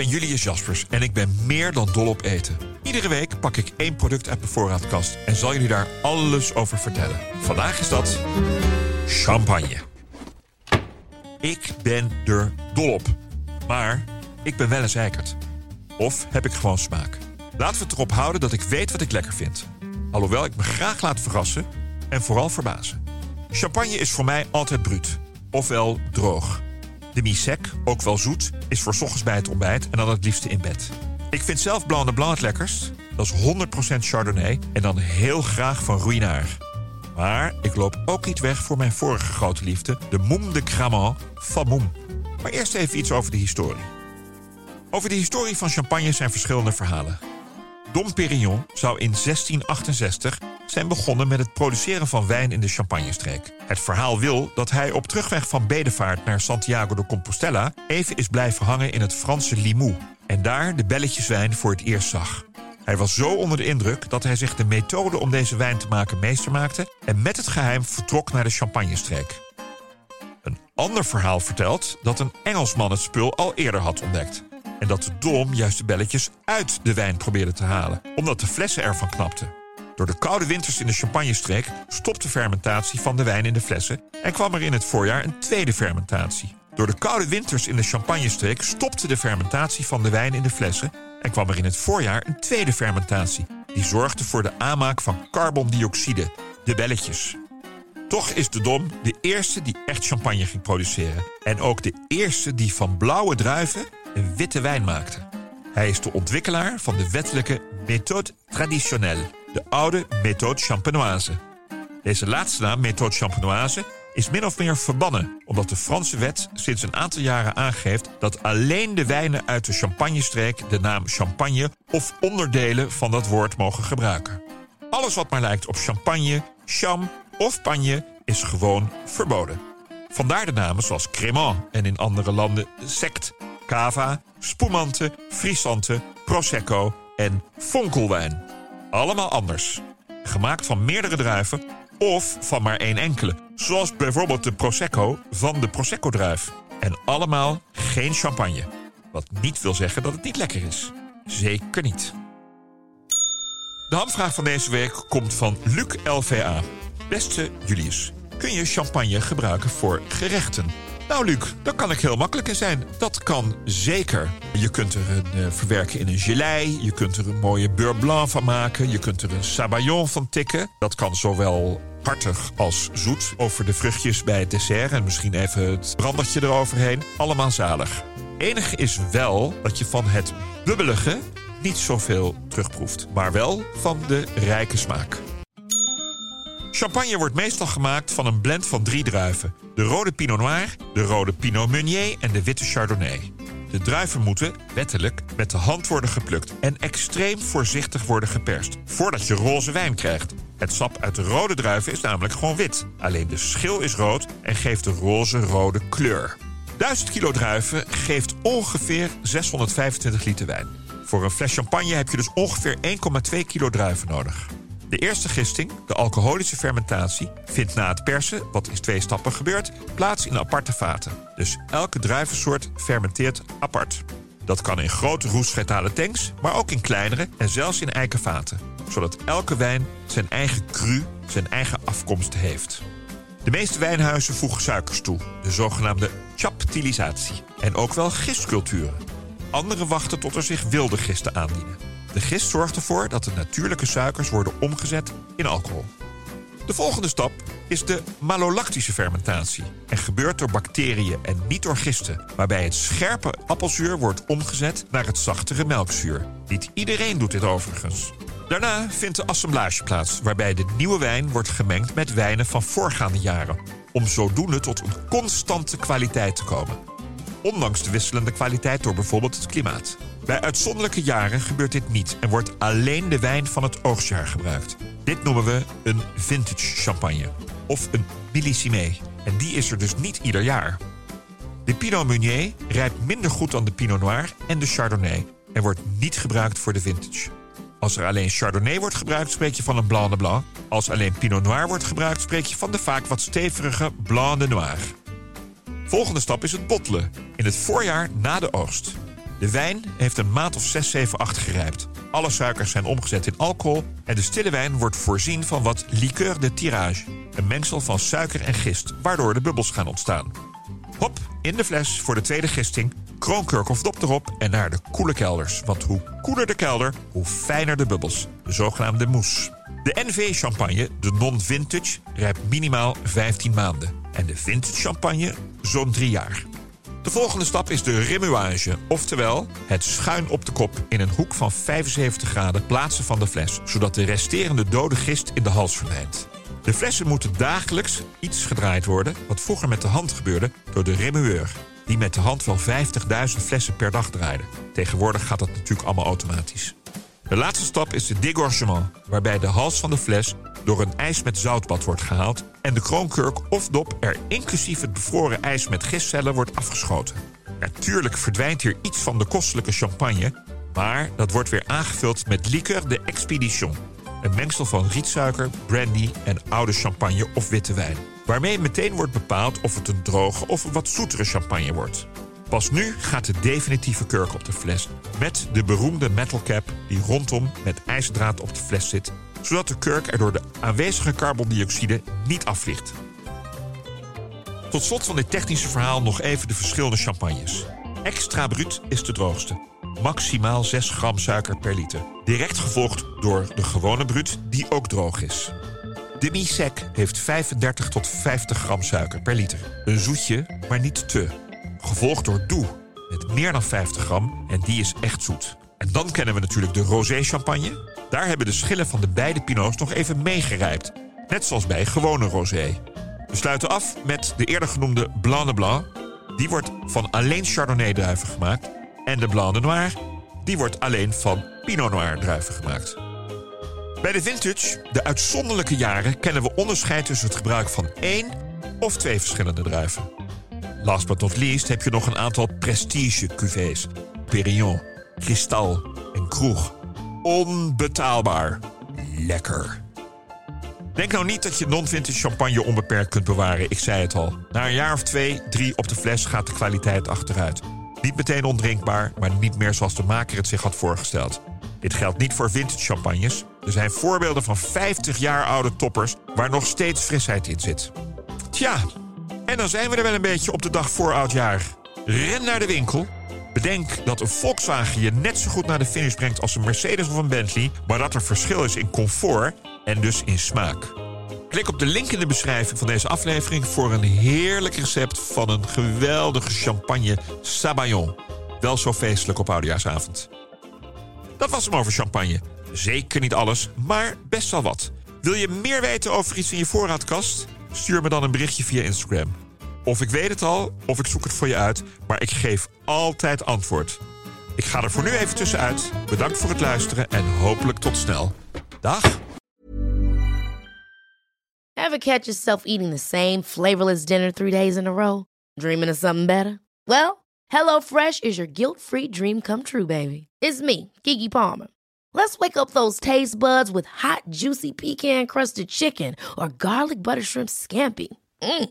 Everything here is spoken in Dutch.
Ben Julius Jaspers en ik ben meer dan dol op eten. Iedere week pak ik één product uit mijn voorraadkast en zal jullie daar alles over vertellen. Vandaag is dat champagne. Ik ben er dol op. Maar ik ben wel een zeikert. Of heb ik gewoon smaak? Laten we het erop houden dat ik weet wat ik lekker vind. Alhoewel ik me graag laat verrassen en vooral verbazen. Champagne is voor mij altijd bruut. Ofwel droog. De mi-sec, ook wel zoet, is voor ochtends bij het ontbijt en dan het liefste in bed. Ik vind zelf Blanc de Blanc het lekkerst. Dat is 100% Chardonnay en dan heel graag van Ruinaar. Maar ik loop ook niet weg voor mijn vorige grote liefde, de Moum de Cramant van Moum. Maar eerst even iets over de historie. Over de historie van champagne zijn verschillende verhalen. Dom Perignon zou in 1668 zijn begonnen met het produceren van wijn in de Champagnestreek. Het verhaal wil dat hij op terugweg van Bedevaart naar Santiago de Compostela even is blijven hangen in het Franse Limoux en daar de belletjeswijn voor het eerst zag. Hij was zo onder de indruk dat hij zich de methode om deze wijn te maken meester maakte en met het geheim vertrok naar de Champagnestreek. Een ander verhaal vertelt dat een Engelsman het spul al eerder had ontdekt. En dat de dom juist de belletjes uit de wijn probeerde te halen, omdat de flessen ervan knapten. Door de koude winters in de Champagnestreek stopte fermentatie van de wijn in de flessen en kwam er in het voorjaar een tweede fermentatie. Door de koude winters in de Champagnestreek stopte de fermentatie van de wijn in de flessen en kwam er in het voorjaar een tweede fermentatie. Die zorgde voor de aanmaak van carbondioxide, de belletjes. Toch is de Dom de eerste die echt champagne ging produceren. En ook de eerste die van blauwe druiven een witte wijn maakte. Hij is de ontwikkelaar van de wettelijke méthode traditionnelle, de oude méthode champenoise. Deze laatste naam, méthode champenoise, is min of meer verbannen, omdat de Franse wet sinds een aantal jaren aangeeft dat alleen de wijnen uit de Champagnestreek de naam champagne of onderdelen van dat woord mogen gebruiken. Alles wat maar lijkt op champagne, cham of pagne is gewoon verboden. Vandaar de namen zoals Crémant en in andere landen sect, cava, spumante, frisante, prosecco en fonkelwijn. Allemaal anders. Gemaakt van meerdere druiven of van maar één enkele. Zoals bijvoorbeeld de prosecco van de prosecco-druif. En allemaal geen champagne. Wat niet wil zeggen dat het niet lekker is. Zeker niet. De hamvraag van deze week komt van Luc LVA. Beste Julius, kun je champagne gebruiken voor gerechten? Nou, Luc, daar kan ik heel makkelijk in zijn. Dat kan zeker. Je kunt er een eh, verwerken in een gelei. Je kunt er een mooie beurre blanc van maken. Je kunt er een sabayon van tikken. Dat kan zowel hartig als zoet. Over de vruchtjes bij het dessert. En misschien even het brandertje eroverheen. Allemaal zalig. Enig is wel dat je van het bubbelige niet zoveel terugproeft. Maar wel van de rijke smaak. Champagne wordt meestal gemaakt van een blend van drie druiven. De rode Pinot Noir, de rode Pinot Meunier en de witte Chardonnay. De druiven moeten, wettelijk, met de hand worden geplukt... en extreem voorzichtig worden geperst, voordat je roze wijn krijgt. Het sap uit de rode druiven is namelijk gewoon wit. Alleen de schil is rood en geeft de roze-rode kleur. 1000 kilo druiven geeft ongeveer 625 liter wijn. Voor een fles champagne heb je dus ongeveer 1,2 kilo druiven nodig. De eerste gisting, de alcoholische fermentatie, vindt na het persen, wat in twee stappen gebeurt, plaats in aparte vaten. Dus elke druivensoort fermenteert apart. Dat kan in grote roestgetale tanks, maar ook in kleinere en zelfs in eiken vaten. Zodat elke wijn zijn eigen cru, zijn eigen afkomst heeft. De meeste wijnhuizen voegen suikers toe, de zogenaamde chaptilisatie. En ook wel gistculturen. Anderen wachten tot er zich wilde gisten aandienen. De gist zorgt ervoor dat de natuurlijke suikers worden omgezet in alcohol. De volgende stap is de malolactische fermentatie en gebeurt door bacteriën en niet door gisten, waarbij het scherpe appelzuur wordt omgezet naar het zachtere melkzuur. Niet iedereen doet dit overigens. Daarna vindt de assemblage plaats, waarbij de nieuwe wijn wordt gemengd met wijnen van voorgaande jaren, om zodoende tot een constante kwaliteit te komen. Ondanks de wisselende kwaliteit door bijvoorbeeld het klimaat. Bij uitzonderlijke jaren gebeurt dit niet en wordt alleen de wijn van het oogstjaar gebruikt. Dit noemen we een vintage champagne of een millissimé. En die is er dus niet ieder jaar. De Pinot Meunier rijpt minder goed dan de Pinot Noir en de Chardonnay en wordt niet gebruikt voor de vintage. Als er alleen Chardonnay wordt gebruikt, spreek je van een Blanc de Blanc. Als alleen Pinot Noir wordt gebruikt, spreek je van de vaak wat stevige Blanc de Noir. Volgende stap is het bottelen, in het voorjaar na de oogst. De wijn heeft een maand of 6, 7, 8 gerijpt. Alle suikers zijn omgezet in alcohol en de stille wijn wordt voorzien van wat liqueur de tirage, een mengsel van suiker en gist, waardoor de bubbels gaan ontstaan. Hop, in de fles voor de tweede gisting, kroonkurk of dop erop en naar de koele kelders. Want hoe koeler de kelder, hoe fijner de bubbels, de zogenaamde mousse. De NV-champagne, de non-vintage, rijpt minimaal 15 maanden. En de vintage champagne zo'n 3 jaar. De volgende stap is de remuage, oftewel het schuin op de kop in een hoek van 75 graden plaatsen van de fles, zodat de resterende dode gist in de hals verdwijnt. De flessen moeten dagelijks iets gedraaid worden, wat vroeger met de hand gebeurde door de remueur, die met de hand wel 50.000 flessen per dag draaide. Tegenwoordig gaat dat natuurlijk allemaal automatisch. De laatste stap is de dégorgement, waarbij de hals van de fles door een ijs met zoutbad wordt gehaald en de kroonkurk of dop er inclusief het bevroren ijs met gistcellen wordt afgeschoten. Natuurlijk verdwijnt hier iets van de kostelijke champagne, maar dat wordt weer aangevuld met liqueur de expedition. Een mengsel van rietsuiker, brandy en oude champagne of witte wijn. Waarmee meteen wordt bepaald of het een droge of een wat zoetere champagne wordt. Pas nu gaat de definitieve kurk op de fles. Met de beroemde metal cap die rondom met ijzerdraad op de fles zit. Zodat de kurk er door de aanwezige carbondioxide niet afvliegt. Tot slot van dit technische verhaal nog even de verschillende champagnes. Extra Brut is de droogste. Maximaal 6 gram suiker per liter. Direct gevolgd door de gewone Brut, die ook droog is. Demi-sec heeft 35 tot 50 gram suiker per liter. Een zoetje, maar niet te. Gevolgd door Doe met meer dan 50 gram en die is echt zoet. En dan kennen we natuurlijk de rosé champagne. Daar hebben de schillen van de beide pinots nog even meegerijpt. Net zoals bij gewone rosé. We sluiten af met de eerder genoemde Blanc de Blanc. Die wordt van alleen Chardonnay druiven gemaakt. En de Blanc de Noir, die wordt alleen van Pinot Noir druiven gemaakt. Bij de vintage, de uitzonderlijke jaren, kennen we onderscheid tussen het gebruik van één of twee verschillende druiven. Last but not least heb je nog een aantal prestige cuvées. Perignon, Cristal en Kroeg. Onbetaalbaar. Lekker. Denk nou niet dat je non-vintage champagne onbeperkt kunt bewaren. Ik zei het al. Na een jaar of twee, drie op de fles gaat de kwaliteit achteruit. Niet meteen ondrinkbaar, maar niet meer zoals de maker het zich had voorgesteld. Dit geldt niet voor vintage champagnes. Er zijn voorbeelden van 50 jaar oude toppers waar nog steeds frisheid in zit. Tja, en dan zijn we er wel een beetje op de dag voor oudjaar. Ren naar de winkel. Bedenk dat een Volkswagen je net zo goed naar de finish brengt als een Mercedes of een Bentley, maar dat er verschil is in comfort en dus in smaak. Klik op de link in de beschrijving van deze aflevering voor een heerlijk recept van een geweldige champagne Sabayon. Wel zo feestelijk op oudejaarsavond. Dat was hem over champagne. Zeker niet alles, maar best wel wat. Wil je meer weten over iets in je voorraadkast? Stuur me dan een berichtje via Instagram. Of ik weet het al, of ik zoek het voor je uit, maar ik geef altijd antwoord. Ik ga er voor nu even tussenuit. Bedankt voor het luisteren en hopelijk tot snel. Dag. Ever catch yourself eating the same flavorless dinner three days in a row? Dreaming of something better? Well, HelloFresh is your guilt-free dream come true, baby. It's me, Kiki Palmer. Let's wake up those taste buds with hot, juicy pecan-crusted chicken or garlic butter shrimp scampi. Mm.